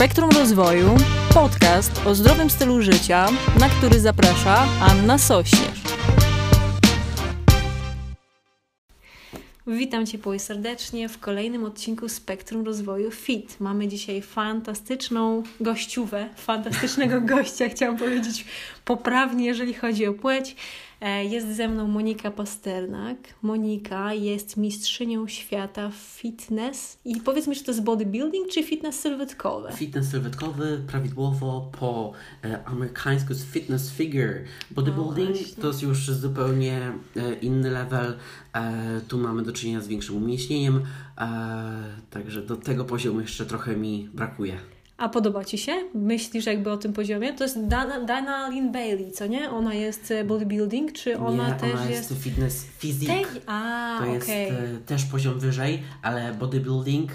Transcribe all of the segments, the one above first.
Spektrum Rozwoju, podcast o zdrowym stylu życia, na który zaprasza Anna Sośnierz. Witam Cię serdecznie w kolejnym odcinku Spektrum Rozwoju FIT. Mamy dzisiaj fantastyczną gościówę, fantastycznego gościa, chciałam powiedzieć poprawnie, jeżeli chodzi o płeć. E, jest ze mną Monika Pasternak. Monika jest mistrzynią świata w fitness. I powiedz mi, czy to jest bodybuilding, czy fitness sylwetkowy? Fitness sylwetkowy prawidłowo po e, amerykańsku jest fitness figure. Bodybuilding to jest już zupełnie e, inny level. Tu mamy do czynienia z większym umieśnieniem, także do tego poziomu jeszcze trochę mi brakuje. A podoba Ci się? Myślisz jakby o tym poziomie? To jest Dana, Dana Lynn Bailey, co nie? Ona jest e, bodybuilding, czy ona nie, też ona jest... jest fitness physique. Tej... A, to jest okay. też poziom wyżej, ale bodybuilding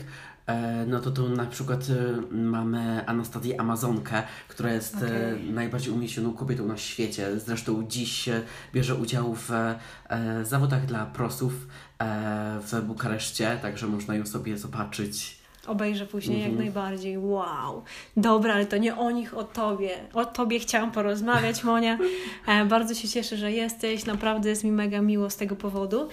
e, no to tu na przykład e, mamy Anastazję Amazonkę, która jest okay. najbardziej umieśnioną kobietą na świecie. Zresztą dziś bierze udział w zawodach dla prosów w Bukareszcie, także można ją sobie zobaczyć Obejrzę później jak mhm. najbardziej. Wow. Dobra, ale to nie o nich, o tobie. O tobie chciałam porozmawiać, Monia. E, bardzo się cieszę, że jesteś. Naprawdę jest mi mega miło z tego powodu.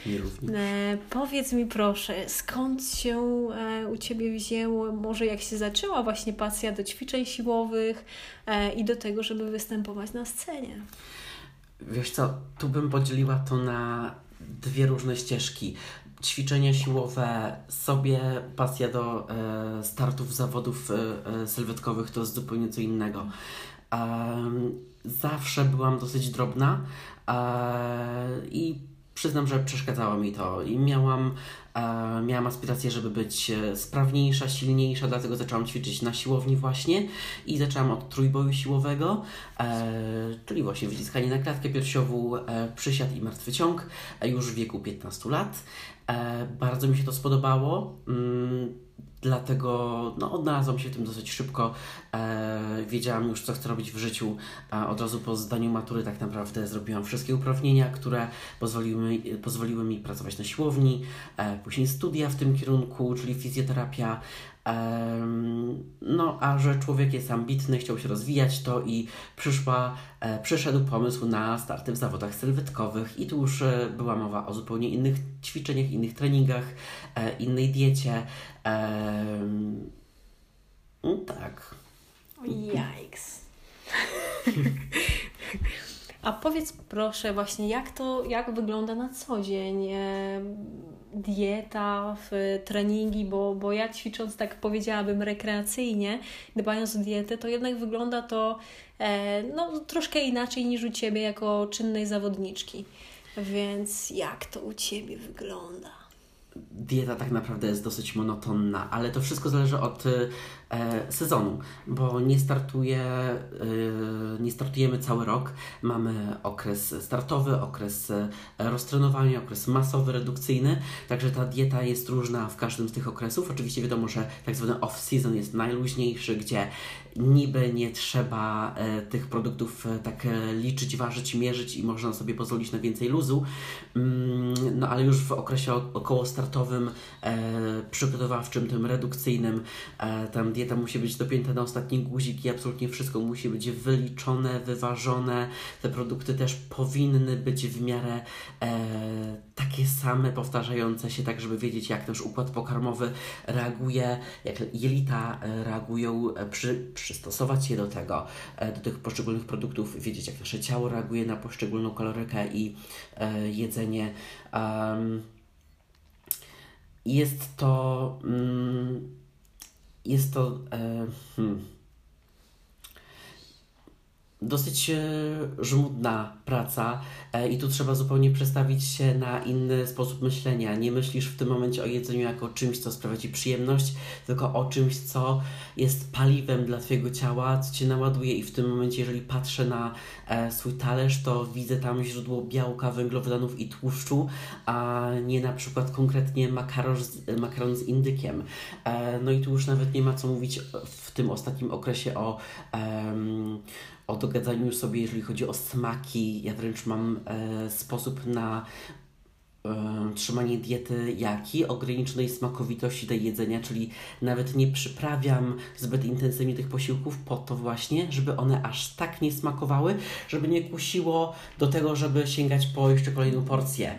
E, powiedz mi proszę, skąd się e, u ciebie wzięło, może jak się zaczęła właśnie pasja do ćwiczeń siłowych e, i do tego, żeby występować na scenie? Wiesz co, tu bym podzieliła to na dwie różne ścieżki ćwiczenia siłowe, sobie pasja do e, startów zawodów e, e, sylwetkowych to jest zupełnie co innego. zawsze byłam dosyć drobna i przyznam, że przeszkadzało mi to i miałam, e, miałam aspirację, żeby być e, sprawniejsza, silniejsza, dlatego zaczęłam ćwiczyć na siłowni właśnie i zaczęłam od trójboju siłowego, e, czyli właśnie wyciskanie na klatkę piersiową, e, przysiad i martwy ciąg e, już w wieku 15 lat. E, bardzo mi się to spodobało. Mm, dlatego no, odnalazłam się w tym dosyć szybko. E, wiedziałam już, co chcę robić w życiu. E, od razu po zdaniu matury tak naprawdę zrobiłam wszystkie uprawnienia, które pozwoliły mi, pozwoliły mi pracować na siłowni. Później studia w tym kierunku, czyli fizjoterapia. No, a że człowiek jest ambitny, chciał się rozwijać, to i przyszła, e, przyszedł pomysł na starty w zawodach sylwetkowych, i tu już e, była mowa o zupełnie innych ćwiczeniach, innych treningach, e, innej diecie. No, tak. Yikes. A powiedz proszę właśnie, jak to, jak wygląda na co dzień dieta, treningi, bo, bo ja ćwicząc tak powiedziałabym rekreacyjnie, dbając o dietę, to jednak wygląda to e, no, troszkę inaczej niż u Ciebie jako czynnej zawodniczki. Więc jak to u Ciebie wygląda? Dieta tak naprawdę jest dosyć monotonna, ale to wszystko zależy od sezonu, bo nie startuje, e, nie startujemy cały rok. Mamy okres startowy, okres e, roztrenowania, okres masowy, redukcyjny, także ta dieta jest różna w każdym z tych okresów. Oczywiście wiadomo, że tak zwany off-season jest najluźniejszy, gdzie niby nie trzeba tych produktów tak liczyć, ważyć, mierzyć i można sobie pozwolić na więcej luzu. Mm, no ale już w okresie około startowym, przygotowawczym, tym redukcyjnym, tam dieta dieta musi być dopięta na ostatni guzik i absolutnie wszystko musi być wyliczone, wyważone. Te produkty też powinny być w miarę e, takie same, powtarzające się, tak żeby wiedzieć, jak też układ pokarmowy reaguje, jak jelita e, reagują, e, przy, przystosować je do tego, e, do tych poszczególnych produktów, wiedzieć, jak nasze ciało reaguje na poszczególną kalorykę i e, jedzenie. Um, jest to. Mm, jest to e, hmm, dosyć e, żmudna praca e, i tu trzeba zupełnie przestawić się na inny sposób myślenia. Nie myślisz w tym momencie o jedzeniu jako czymś, co sprawia Ci przyjemność, tylko o czymś, co jest paliwem dla Twojego ciała, co Cię naładuje i w tym momencie, jeżeli patrzę na e, swój talerz, to widzę tam źródło białka, węglowodanów i tłuszczu, a nie na przykład konkretnie makaron z, makaron z indykiem. No i tu już nawet nie ma co mówić w tym ostatnim okresie o o dogadzaniu sobie, jeżeli chodzi o smaki. Ja wręcz mam e, sposób na trzymanie diety jaki? Ograniczonej smakowitości tej jedzenia, czyli nawet nie przyprawiam zbyt intensywnie tych posiłków po to właśnie, żeby one aż tak nie smakowały, żeby nie kusiło do tego, żeby sięgać po jeszcze kolejną porcję.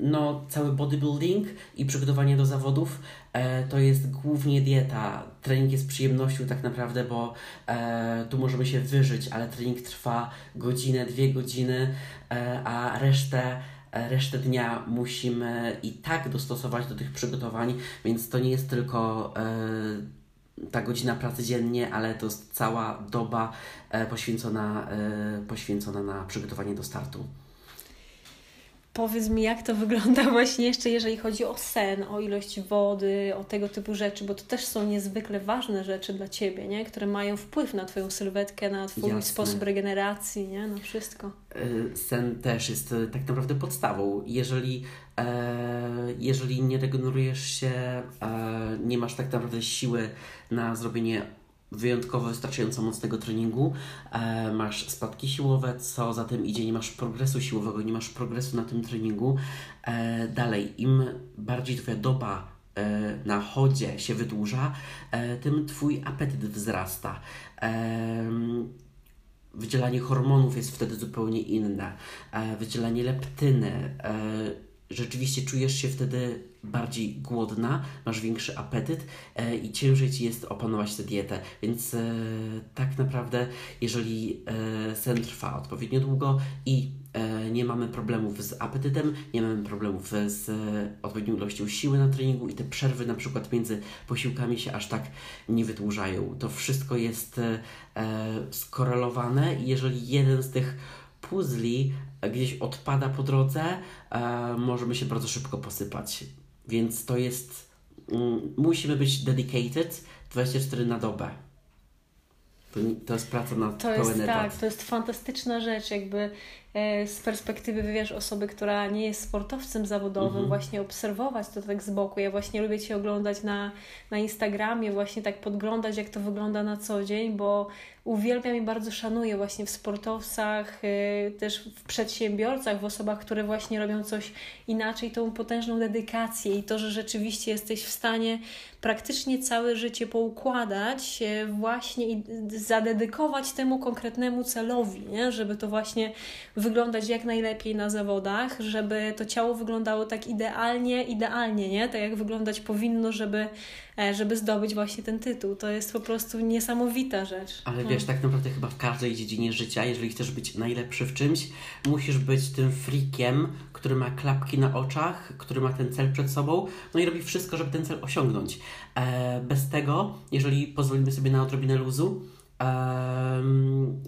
no, cały bodybuilding i przygotowanie do zawodów e, to jest głównie dieta. Trening jest przyjemnością tak naprawdę, bo e, tu możemy się wyżyć, ale trening trwa godzinę, dwie godziny, e, a resztę resztę dnia musimy i tak dostosować do tych przygotowań, więc to nie jest tylko e, ta godzina pracy dziennie, ale to jest cała doba e, poświęcona, e, poświęcona na przygotowanie do startu. Powiedz mi, jak to wygląda właśnie jeszcze, jeżeli chodzi o sen, o ilość wody, o tego typu rzeczy, bo to też są niezwykle ważne rzeczy dla Ciebie, nie? które mają wpływ na Twoją sylwetkę, na Twój Jasne. sposób regeneracji, nie? na wszystko. E, sen też jest e, tak naprawdę podstawą. Jeżeli, e, jeżeli nie regenerujesz się, nie masz tak naprawdę siły na zrobienie wyjątkowo wystarczająco mocnego treningu, e, masz spadki siłowe, co za tym idzie, nie masz progresu siłowego, nie masz progresu na tym treningu. E, dalej, im bardziej Twoja doba e, na chodzie się wydłuża, e, tym Twój apetyt wzrasta. E, wydzielanie hormonów jest wtedy zupełnie inne. E, wydzielanie leptyny rzeczywiście czujesz się wtedy bardziej głodna, masz większy apetyt e, i ciężej ci jest opanować tę dietę. Więc e, tak naprawdę, jeżeli e, sen trwa odpowiednio długo i e, nie mamy problemów z apetytem, nie mamy problemów z e, odpowiednią ilością siły na treningu i te przerwy na przykład między posiłkami się aż tak nie wydłużają. To wszystko jest e, skorelowane i jeżeli jeden z tych puzli gdzieś odpada po drodze, e, możemy się bardzo szybko posypać. Więc to jest. Mm, musimy być dedicated 24 na dobę. To, to jest praca na to pełen jest, etat. Tak, to jest fantastyczna rzecz, jakby z perspektywy, wiesz, osoby, która nie jest sportowcem zawodowym, mhm. właśnie obserwować to tak z boku. Ja właśnie lubię Cię oglądać na, na Instagramie, właśnie tak podglądać, jak to wygląda na co dzień, bo uwielbiam i bardzo szanuję właśnie w sportowcach, y, też w przedsiębiorcach, w osobach, które właśnie robią coś inaczej, tą potężną dedykację i to, że rzeczywiście jesteś w stanie praktycznie całe życie poukładać właśnie i zadedykować temu konkretnemu celowi, nie? żeby to właśnie wyglądać jak najlepiej na zawodach, żeby to ciało wyglądało tak idealnie, idealnie, nie? Tak jak wyglądać powinno, żeby E, żeby zdobyć właśnie ten tytuł. To jest po prostu niesamowita rzecz. Ale wiesz, tak naprawdę chyba w każdej dziedzinie życia, jeżeli chcesz być najlepszy w czymś, musisz być tym freakiem, który ma klapki na oczach, który ma ten cel przed sobą, no i robi wszystko, żeby ten cel osiągnąć. E, bez tego, jeżeli pozwolimy sobie na odrobinę luzu,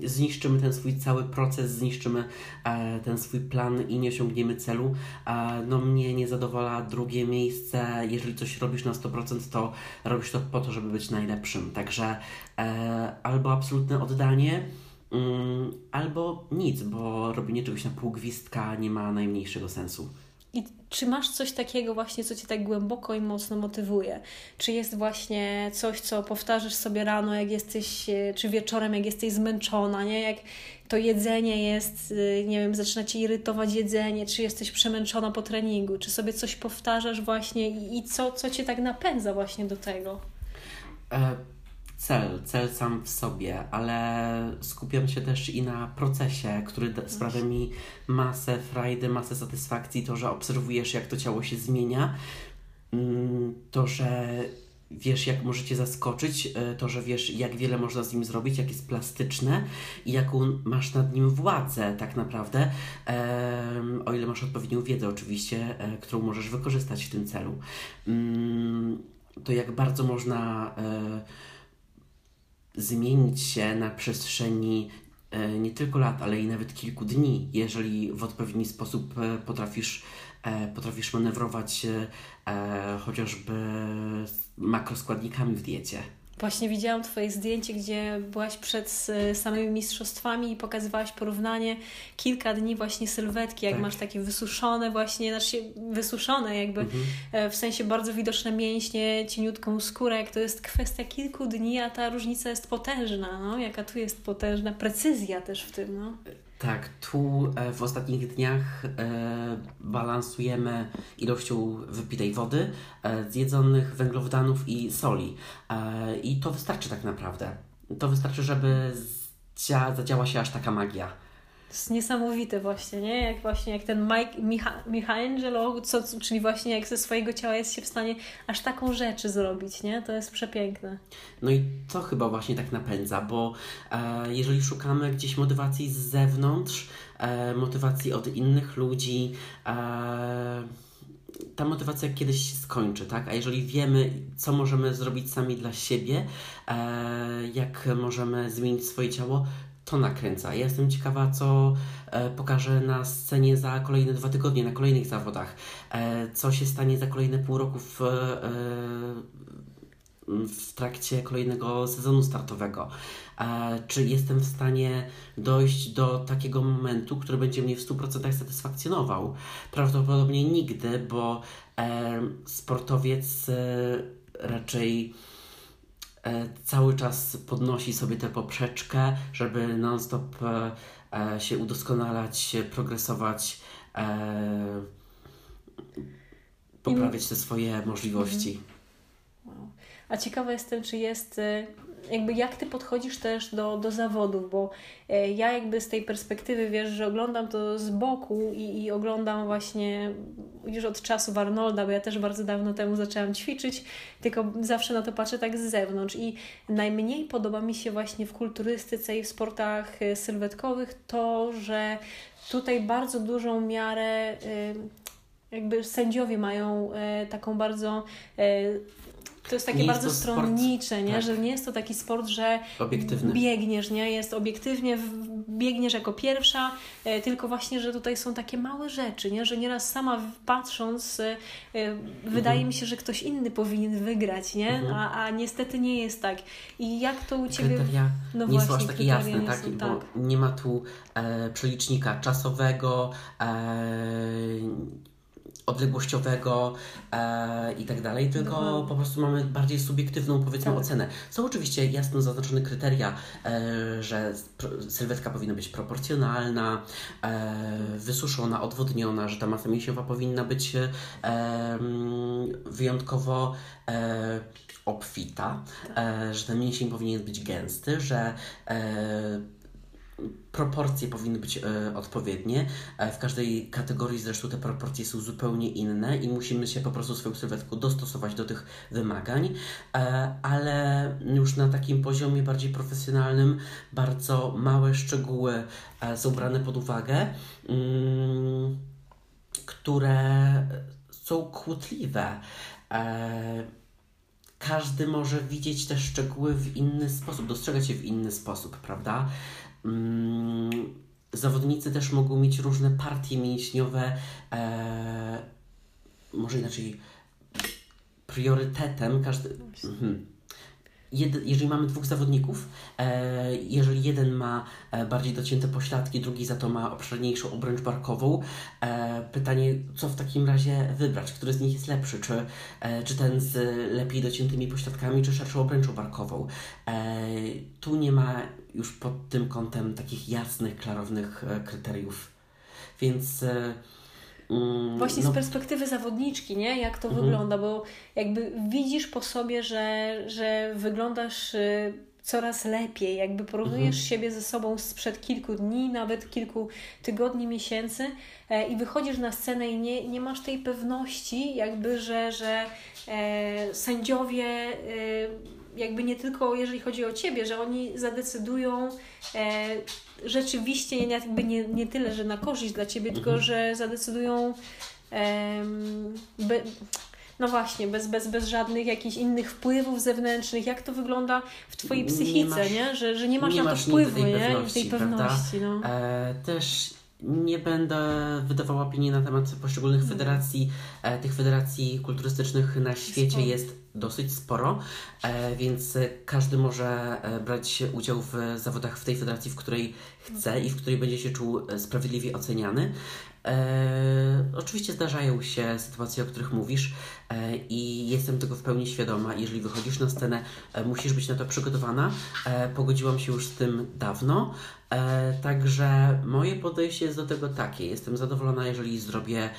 zniszczymy ten swój cały proces, zniszczymy e, ten swój plan i nie osiągniemy celu. E, no mnie nie zadowala drugie miejsce. Jeżeli coś robisz na 100%, to robisz to po to, żeby być najlepszym. Także e, albo absolutne oddanie, mm, albo nic, bo robienie czegoś na pół gwizdka nie ma najmniejszego sensu. I czy masz coś takiego właśnie, co Cię tak głęboko i mocno motywuje? Czy jest właśnie coś, co powtarzasz sobie rano, jak jesteś, e, czy wieczorem, jak jesteś zmęczona, nie? Jak to jedzenie jest, e, nie wiem, zaczyna Cię irytować jedzenie, czy jesteś przemęczona po treningu, czy sobie coś powtarzasz właśnie i, co, co Cię tak napędza właśnie do tego? E cel, cel sam w sobie, ale skupiam się też i na procesie, który sprawia mi masę frajdy, masę satysfakcji, to, że obserwujesz, jak to ciało się zmienia, mm, to, że wiesz, jak możecie zaskoczyć, e, to, że wiesz, jak wiele można z nim zrobić, jak jest plastyczne i jaką masz nad nim władzę tak naprawdę, o ile masz odpowiednią wiedzę oczywiście, e, którą możesz wykorzystać w tym celu. Mm, to jak bardzo można e, zmienić się na przestrzeni e, nie tylko lat, ale i nawet kilku dni, jeżeli w odpowiedni sposób e, potrafisz, e, potrafisz manewrować chociażby makroskładnikami w diecie. Właśnie widziałam Twoje zdjęcie, gdzie byłaś przed samymi mistrzostwami i pokazywałaś porównanie kilka dni właśnie sylwetki, jak tak. masz takie wysuszone właśnie, znaczy wysuszone jakby, mhm. E, w sensie bardzo widoczne mięśnie, cieniutką skórę, jak to jest kwestia kilku dni, a ta różnica jest potężna, no, jaka tu jest potężna, precyzja też w tym, no. Tak, tu e, w ostatnich dniach e, balansujemy ilością wypitej wody, e, zjedzonych węglowodanów i soli. I to wystarczy tak naprawdę. To wystarczy, żeby zadziała się aż taka magia. Jest niesamowite właśnie, nie? Jak właśnie jak ten Mike, Micha, Michelangelo, co, czyli właśnie jak ze swojego ciała jest się w stanie aż taką rzeczy zrobić, nie? To jest przepiękne. No i to chyba właśnie tak napędza, bo e, jeżeli szukamy gdzieś motywacji z zewnątrz, e, motywacji od innych ludzi, e, ta motywacja kiedyś się skończy, tak? A jeżeli wiemy, co możemy zrobić sami dla siebie, e, jak możemy zmienić swoje ciało, to nakręca. Ja jestem ciekawa, co e, pokaże na scenie za kolejne dwa tygodnie, na kolejnych zawodach. E, co się stanie za kolejne pół roku w, e, w trakcie kolejnego sezonu startowego. E, czy jestem w stanie dojść do takiego momentu, który będzie mnie w 100% satysfakcjonował? Prawdopodobnie nigdy, bo e, sportowiec e, raczej cały czas podnosi sobie tę poprzeczkę, żeby non-stop e, e, się udoskonalać, progresować, e, poprawiać te swoje możliwości. Wow. A ciekawa jestem, czy jest e, jakby jak ty podchodzisz też do, do zawodów, bo e, ja jakby z tej perspektywy wiesz, że oglądam to z boku i, i oglądam właśnie już od czasów Arnolda, bo ja też bardzo dawno temu zaczęłam ćwiczyć, tylko zawsze na to patrzę tak z zewnątrz. I najmniej podoba mi się właśnie w kulturystyce i w sportach e, sylwetkowych to, że tutaj bardzo dużą miarę jakby sędziowie mają taką bardzo to jest takie jest bardzo stronnicze, nie? tak. że nie jest to taki sport, że Obiektywny. biegniesz, nie? jest obiektywnie, biegniesz jako pierwsza, e, tylko właśnie, że tutaj są takie małe rzeczy, nie? że nieraz sama patrząc e, e, wydaje mi się, że ktoś inny powinien wygrać, nie? Mhm. A, a niestety nie jest tak. I jak to u Ciebie... Kryteria No nie są właśnie, aż takie jasne, nie tak? są, Bo tak. nie ma tu e, przelicznika czasowego, e, odległościowego e, i tak dalej, tylko Dokładnie. po prostu mamy bardziej subiektywną, powiedzmy, Tak. ocenę. Są oczywiście jasno zaznaczone kryteria, e, że sylwetka powinna być proporcjonalna, e, wysuszona, odwodniona, że ta masa mięśniowa powinna być e, mm, wyjątkowo e, obfita, e, że ten mięsień powinien być gęsty, że e, proporcje powinny być e, odpowiednie. E, w każdej kategorii zresztą te proporcje są zupełnie inne i musimy się po prostu swoją sylwetką dostosować do tych wymagań, e, ale już na takim poziomie bardziej profesjonalnym bardzo małe szczegóły e, są brane pod uwagę, mm, które są kłótliwe. E, każdy może widzieć te szczegóły w inny sposób, dostrzegać je w inny sposób, prawda? Mm, zawodnicy też mogą mieć różne partie mięśniowe, e, może inaczej, priorytetem każdy. Mhm. Jed, jeżeli mamy dwóch zawodników, e, jeżeli jeden ma e, bardziej docięte pośladki, drugi za to ma obszerniejszą obręcz barkową, e, pytanie, co w takim razie wybrać? Który z nich jest lepszy? Czy, e, czy ten z lepiej dociętymi pośladkami, czy szerszą obręczą barkową? E, tu nie ma już pod tym kątem takich jasnych, klarownych e, kryteriów. Więc. Mm, Właśnie no, z perspektywy zawodniczki, nie? Jak to Mhm. wygląda, bo jakby widzisz po sobie, że, że wyglądasz y, coraz lepiej, jakby porównujesz Mhm. siebie ze sobą sprzed kilku dni, nawet kilku tygodni, miesięcy e, i wychodzisz na scenę i nie, nie masz tej pewności, jakby, że, że e, sędziowie e, jakby nie tylko jeżeli chodzi o Ciebie, że oni zadecydują e, rzeczywiście nie, jakby nie, nie tyle, że na korzyść dla Ciebie, tylko Mhm. że zadecydują em, be, no właśnie, bez, bez, bez żadnych jakichś innych wpływów zewnętrznych. Jak to wygląda w Twojej Nie psychice, masz- nie? Że, że nie masz nie na to masz wpływu, tej nie? I pewności, tej pewności, no. E, też nie będę wydawała opinii na temat poszczególnych federacji. E, tych federacji kulturystycznych na świecie jest dosyć sporo, e, więc e, każdy może e, brać udział w zawodach w tej federacji, w której chce i w której będzie się czuł sprawiedliwie oceniany. Oczywiście zdarzają się sytuacje, o których mówisz i jestem tego w pełni świadoma. Jeżeli wychodzisz na scenę, musisz być na to przygotowana. Pogodziłam się już z tym dawno. Także moje podejście jest do tego takie. Jestem zadowolona, jeżeli zrobię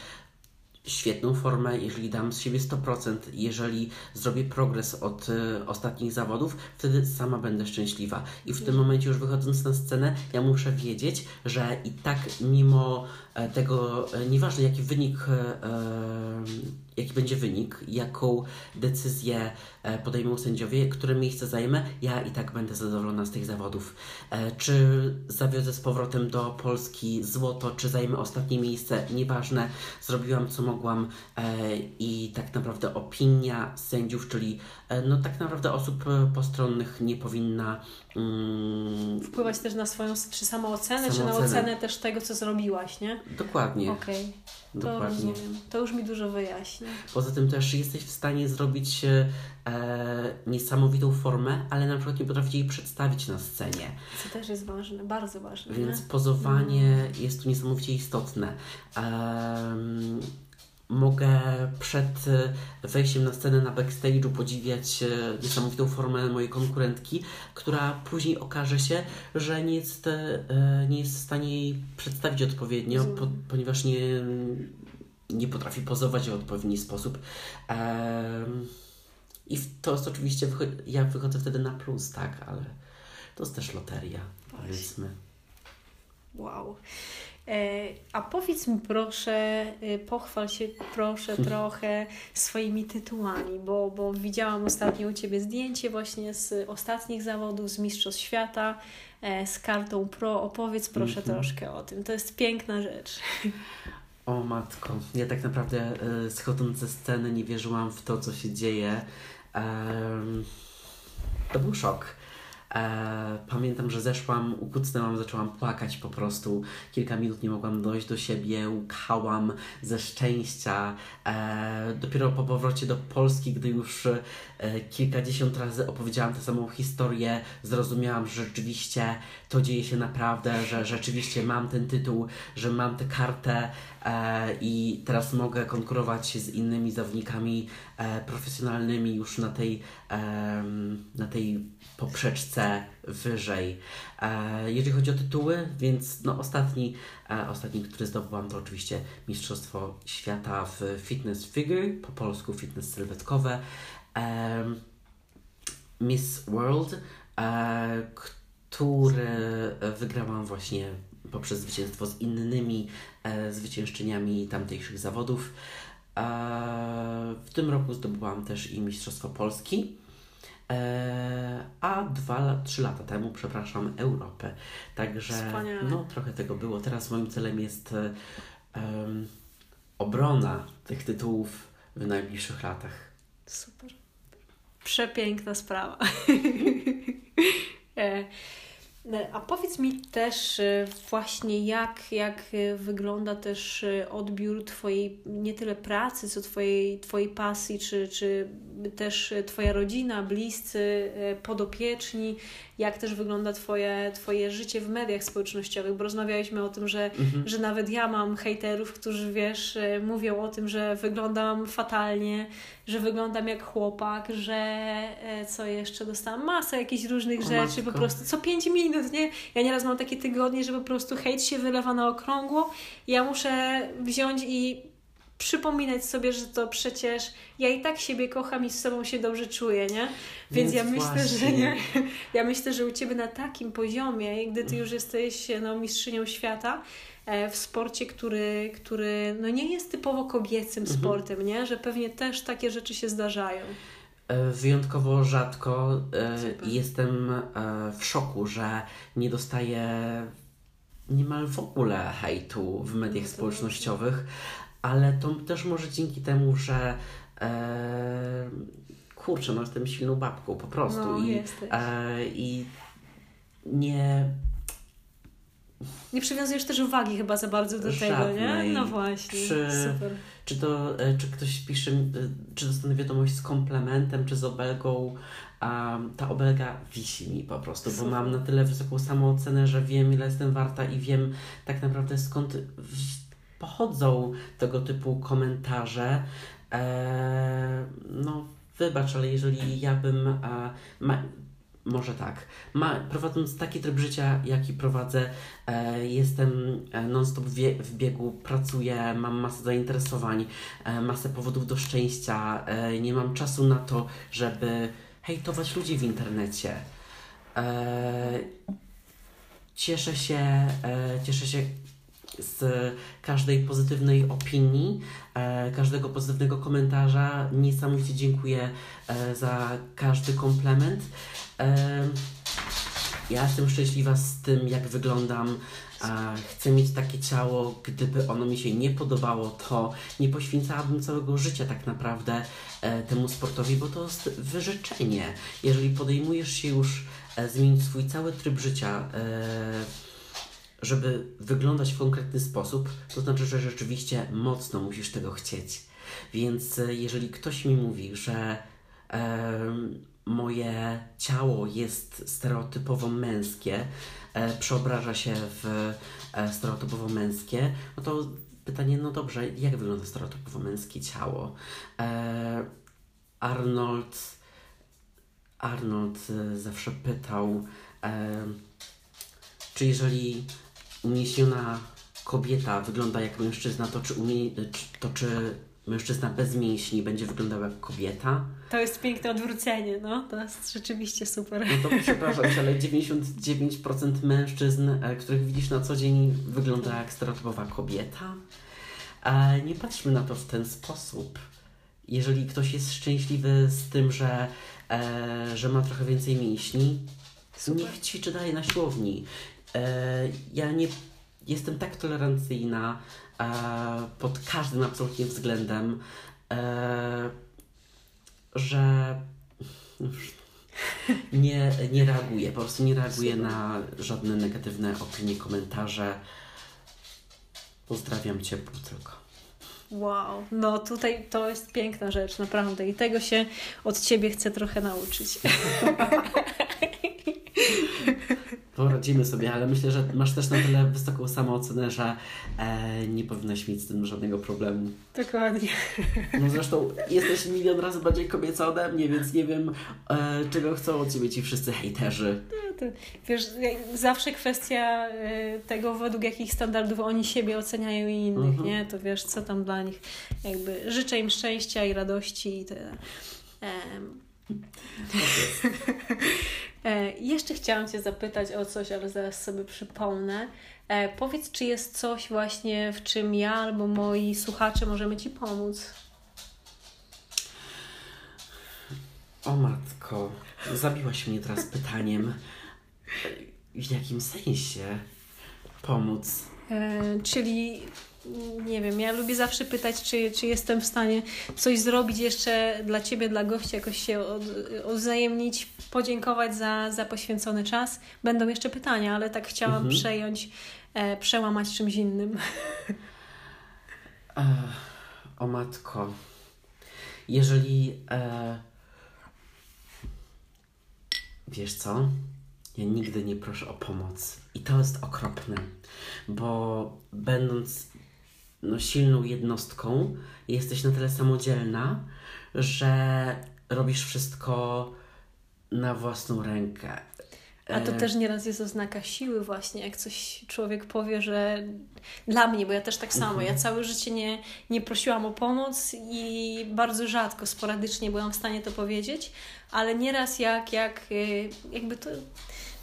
świetną formę, jeżeli dam z siebie 100%, jeżeli zrobię progres od y, ostatnich zawodów, wtedy sama będę szczęśliwa. I w tym momencie już wychodząc na scenę, ja muszę wiedzieć, że i tak mimo tego, e, nieważne jaki wynik e, jaki będzie wynik, jaką decyzję e, podejmą sędziowie, które miejsce zajmę, ja i tak będę zadowolona z tych zawodów. E, czy zawiodzę z powrotem do Polski złoto, czy zajmę ostatnie miejsce, nieważne, zrobiłam co mogłam e, i tak naprawdę opinia sędziów, czyli no tak naprawdę osób postronnych nie powinna mm, wpływać też na swoją czy samoocenę, czy na ocenę też tego, co zrobiłaś, nie? Dokładnie. Okej. Okay. To rozumiem. To już mi dużo wyjaśnia. Poza tym też jesteś w stanie zrobić e, niesamowitą formę, ale na przykład nie potrafić jej przedstawić na scenie. Co też jest ważne, bardzo ważne. Więc nie? pozowanie no. jest tu niesamowicie istotne. Um, mogę przed e, wejściem na scenę na backstage'u podziwiać e, niesamowitą formę mojej konkurentki, która później okaże się, że nie jest, e, nie jest w stanie jej przedstawić odpowiednio, po, ponieważ nie, nie potrafi pozować w odpowiedni sposób. I to jest oczywiście, ja wychodzę wtedy na plus, tak, ale to jest też loteria, powiedzmy. Wow. E, a powiedz mi proszę, e, pochwal się proszę trochę swoimi tytułami, bo, bo widziałam ostatnio u Ciebie zdjęcie właśnie z ostatnich zawodów, z Mistrzostw Świata, e, z kartą Pro. Opowiedz proszę mm -hmm. troszkę o tym. To jest piękna rzecz. O matko, ja tak naprawdę schodząc ze sceny nie wierzyłam w to, co się dzieje. to był szok E, pamiętam, że zeszłam, ukucnęłam, zaczęłam płakać po prostu. Kilka minut nie mogłam dojść do siebie, łkałam ze szczęścia. E, dopiero po powrocie do Polski, gdy już e, kilkadziesiąt razy opowiedziałam tę samą historię, zrozumiałam, że rzeczywiście to dzieje się naprawdę, że rzeczywiście mam ten tytuł, że mam tę kartę i teraz mogę konkurować z innymi zawodnikami profesjonalnymi już na tej, e, na tej poprzeczce wyżej. E, jeżeli chodzi o tytuły, więc no ostatni, e, ostatni, który zdobyłam, to oczywiście Mistrzostwo Świata w Fitness Figure, po polsku fitness sylwetkowe. E, Miss World, które wygrałam właśnie poprzez zwycięstwo z innymi zwyciężczyniami tamtejszych zawodów. W tym roku zdobyłam też i Mistrzostwo Polski. E, a dwa, trzy lata temu, przepraszam, Europę. Także Wspaniale. no, trochę tego było. Teraz moim celem jest um, obrona tych tytułów w najbliższych latach. Super. Przepiękna sprawa. E, a powiedz mi też y, właśnie, jak, jak y, wygląda też odbiór Twojej nie tyle pracy, co Twojej, twojej pasji, czy, czy też Twoja rodzina, bliscy, podopieczni, jak też wygląda twoje, twoje życie w mediach społecznościowych, bo rozmawialiśmy o tym, że, mhm. że nawet ja mam hejterów, którzy wiesz, mówią o tym, że wyglądam fatalnie, że wyglądam jak chłopak, że e, co jeszcze dostałam masę jakichś różnych o, rzeczy, matko. po prostu co pięć minut, nie? Ja nieraz mam takie tygodnie, że po prostu hejt się wylewa na okrągło. Ja muszę wziąć i przypominać sobie, że to przecież ja i tak siebie kocham i z sobą się dobrze czuję, nie? Więc, Więc ja myślę, że nie. Ja myślę, że u ciebie na takim poziomie, gdy ty już jesteś no, mistrzynią świata, E, w sporcie, który, który no nie jest typowo kobiecym mhm. sportem, nie? że pewnie też takie rzeczy się zdarzają. E, wyjątkowo rzadko e, Super. jestem w szoku, że nie dostaję niemal w ogóle hejtu w mediach no społecznościowych, ale to też może dzięki temu, że e, kurczę, no jestem silną babką po prostu no, i, e, i nie nie przywiązujesz też uwagi chyba za bardzo do Żadnej. tego, nie? No właśnie, czy, super. Czy to, e, czy ktoś pisze, e, czy dostanę wiadomość z komplementem, czy z obelgą, a ta obelga wisi mi po prostu, super. bo mam na tyle wysoką samoocenę, że wiem ile jestem warta i wiem tak naprawdę skąd pochodzą tego typu komentarze, e, no wybacz, ale jeżeli ja bym. E, ma, może tak. Ma, prowadząc taki tryb życia, jaki prowadzę, e, jestem e, non-stop w, biegu, pracuję, mam masę zainteresowań, e, masę powodów do szczęścia, e, nie mam czasu na to, żeby hejtować ludzi w internecie. E, cieszę się, cieszę się z każdej pozytywnej opinii, e, każdego pozytywnego komentarza. Niesamowicie dziękuję e, za każdy komplement. E, ja jestem szczęśliwa z tym, jak wyglądam. Chcę mieć takie ciało. Gdyby ono mi się nie podobało, to nie poświęcałabym całego życia tak naprawdę temu sportowi, bo to jest wyrzeczenie. Jeżeli podejmujesz się już zmienić swój cały tryb życia, żeby wyglądać w konkretny sposób, to znaczy, że rzeczywiście mocno musisz tego chcieć. Więc e, jeżeli ktoś mi mówi, że e, moje ciało jest stereotypowo męskie, e, przeobraża się w e, stereotypowo męskie, no to pytanie, no dobrze, jak wygląda stereotypowo męskie ciało? E, Arnold, Arnold e, zawsze pytał, czy jeżeli uniesiona kobieta wygląda jak mężczyzna, to czy, umie, to czy mężczyzna bez mięśni będzie wyglądał jak kobieta? To jest piękne odwrócenie, no. To jest rzeczywiście super. No to przepraszam cię, ale 99% mężczyzn, e, których widzisz na co dzień, wygląda jak stereotypowa kobieta. A nie patrzmy na to w ten sposób. Jeżeli ktoś jest szczęśliwy z tym, że, e, że ma trochę więcej mięśni, Super. niech ćwiczy dalej na siłowni. E, ja nie jestem tak tolerancyjna e, pod każdym absolutnie względem, e, że nie, nie reaguję. Po prostu nie reaguję na żadne negatywne opinie, komentarze. Pozdrawiam ciepło tylko. Wow, no tutaj to jest piękna rzecz, naprawdę. I tego się od Ciebie chcę trochę nauczyć. Poradzimy sobie, ale myślę, że masz też na tyle wysoką samoocenę, że e, nie powinnaś mieć z tym żadnego problemu. Dokładnie. No zresztą jesteś milion razy bardziej kobieca ode mnie, więc nie wiem, e, czego chcą od ciebie ci wszyscy hejterzy. No to, wiesz, zawsze kwestia y, tego, według jakich standardów oni siebie oceniają i innych, Mhm. nie? To wiesz, co tam dla nich. Jakby życzę im szczęścia i radości i tyle. E, jeszcze chciałam Cię zapytać o coś, ale zaraz sobie przypomnę. E, powiedz, czy jest coś właśnie, w czym ja albo moi słuchacze możemy Ci pomóc? O matko, zabiłaś mnie teraz pytaniem. W jakim sensie pomóc? E, czyli nie wiem, ja lubię zawsze pytać, czy, czy jestem w stanie coś zrobić jeszcze dla Ciebie, dla gościa, jakoś się od, odwzajemnić, podziękować za, za poświęcony czas. Będą jeszcze pytania, ale tak chciałam Mhm. przejąć, e, przełamać czymś innym. E, o matko. Jeżeli. E, wiesz co? Ja nigdy nie proszę o pomoc. I to jest okropne, bo będąc no, silną jednostką, jesteś na tyle samodzielna, że robisz wszystko na własną rękę. A to E, też nieraz jest oznaka siły właśnie, jak coś człowiek powie, że dla mnie, bo ja też tak samo, ja całe życie nie, nie prosiłam o pomoc i bardzo rzadko, sporadycznie byłam w stanie to powiedzieć, ale nieraz jak, jak y, jakby to,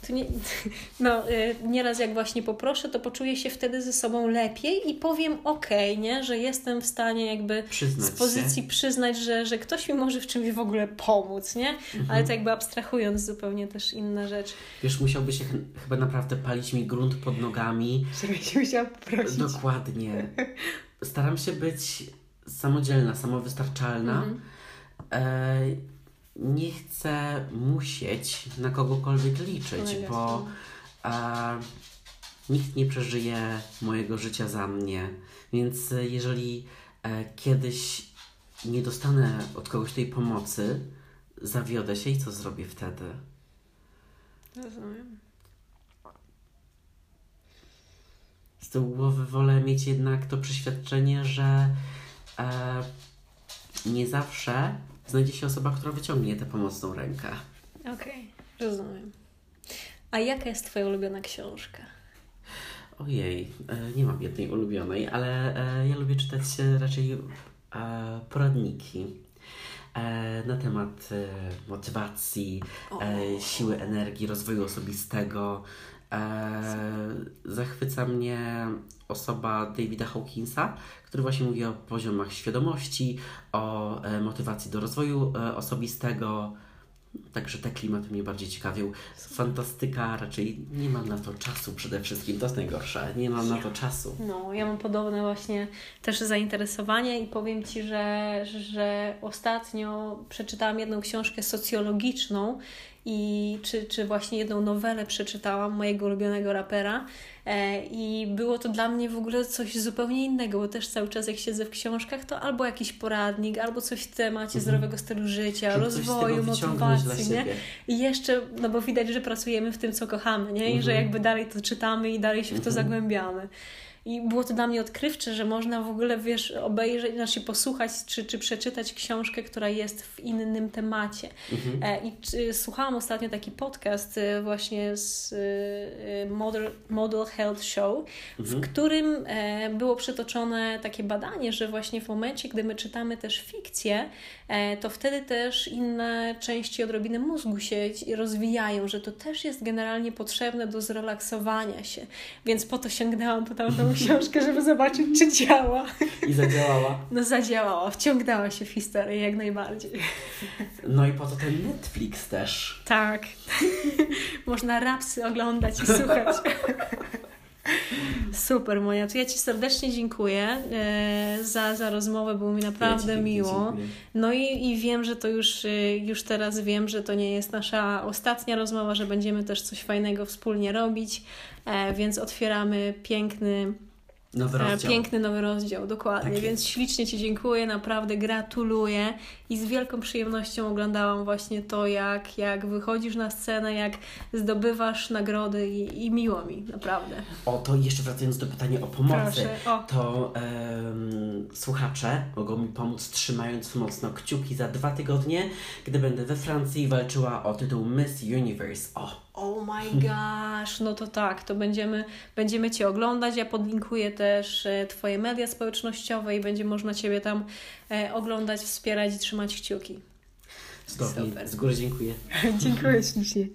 to nie, no y, nieraz jak właśnie poproszę, to poczuję się wtedy ze sobą lepiej i powiem okej, nie, że jestem w stanie jakby Przyznać z pozycji się. przyznać, że, że ktoś mi może w czymś w ogóle pomóc, nie? Mhm. Ale to jakby abstrahując zupełnie też inna rzecz. Wiesz, musiałby się ch- chyba naprawdę palić mi grunt pod nogami. Żebyś musiał poprosić. Dokładnie. Staram się być samodzielna, samowystarczalna. Mhm. E, nie chcę musieć na kogokolwiek liczyć, Polegać, bo no. e, nikt nie przeżyje mojego życia za mnie. Więc e, jeżeli e, kiedyś nie dostanę od kogoś tej pomocy, zawiodę się i co zrobię wtedy? Rozumiem. tyłu głowy wolę mieć jednak to przeświadczenie, że e, nie zawsze znajdzie się osoba, która wyciągnie tę pomocną rękę. Okej, rozumiem. A jaka jest Twoja ulubiona książka? Ojej, e, nie mam jednej ulubionej, ale e, ja lubię czytać raczej e, poradniki na temat motywacji, siły energii, rozwoju osobistego. E, zachwyca mnie osoba Davida Hawkinsa, który właśnie mówi o poziomach świadomości, o e, motywacji do rozwoju e, osobistego. Także te klimaty mnie bardziej ciekawią. Fantastyka raczej nie mam na to czasu przede wszystkim. To jest najgorsze. Nie mam na to czasu. No, ja mam podobne właśnie też zainteresowanie i powiem Ci, że, że ostatnio przeczytałam jedną książkę socjologiczną i czy, czy właśnie jedną nowelę przeczytałam mojego ulubionego rapera i było to dla mnie w ogóle coś zupełnie innego, bo też cały czas jak siedzę w książkach, to albo jakiś poradnik, albo coś w temacie Mhm. zdrowego stylu życia, Żeby rozwoju, motywacji, nie? I jeszcze, no bo widać, że pracujemy w tym, co kochamy, nie? I że Mhm. jakby dalej to czytamy i dalej się w to Mhm. zagłębiamy. I było to dla mnie odkrywcze, że można w ogóle, wiesz, obejrzeć, znaczy posłuchać czy, czy przeczytać książkę, która jest w innym temacie. Mhm. E, I czy, słuchałam ostatnio taki podcast e, właśnie z e, Model, Model Health Show, w Mhm. którym e, było przytoczone takie badanie, że właśnie w momencie, gdy my czytamy też fikcję, e, to wtedy też inne części odrobiny mózgu się rozwijają, że to też jest generalnie potrzebne do zrelaksowania się. Więc po to sięgnęłam po tamtą książkę, żeby zobaczyć, czy działa. I zadziałała. No zadziałała, wciągnęła się w historię jak najbardziej. No i po to ten Netflix też. Tak. Można rapsy oglądać i słuchać. Super, Monia. To ja Ci serdecznie dziękuję e, za, za rozmowę. Było mi naprawdę Ja miło. No i, i wiem, że to już, y, już teraz wiem, że to nie jest nasza ostatnia rozmowa, że będziemy też coś fajnego wspólnie robić, e, więc otwieramy piękny, Nowy e, rozdział. piękny nowy rozdział, dokładnie. Tak więc ślicznie Ci dziękuję, naprawdę gratuluję i z wielką przyjemnością oglądałam właśnie to, jak, jak wychodzisz na scenę, jak zdobywasz nagrody i, i miło mi, naprawdę. O, to jeszcze wracając do pytania o pomocy. Proszę, o. To em, słuchacze mogą mi pomóc trzymając mocno kciuki za dwa tygodnie, gdy będę we Francji walczyła o tytuł Miss Universe. O, Oh my gosh, no to tak, to będziemy, będziemy Cię oglądać. Ja podlinkuję też e, Twoje media społecznościowe i będzie można Ciebie tam e, oglądać, wspierać i trzymać kciuki. cudownie. Super. Z góry dziękuję. Dziękuję ślicznie.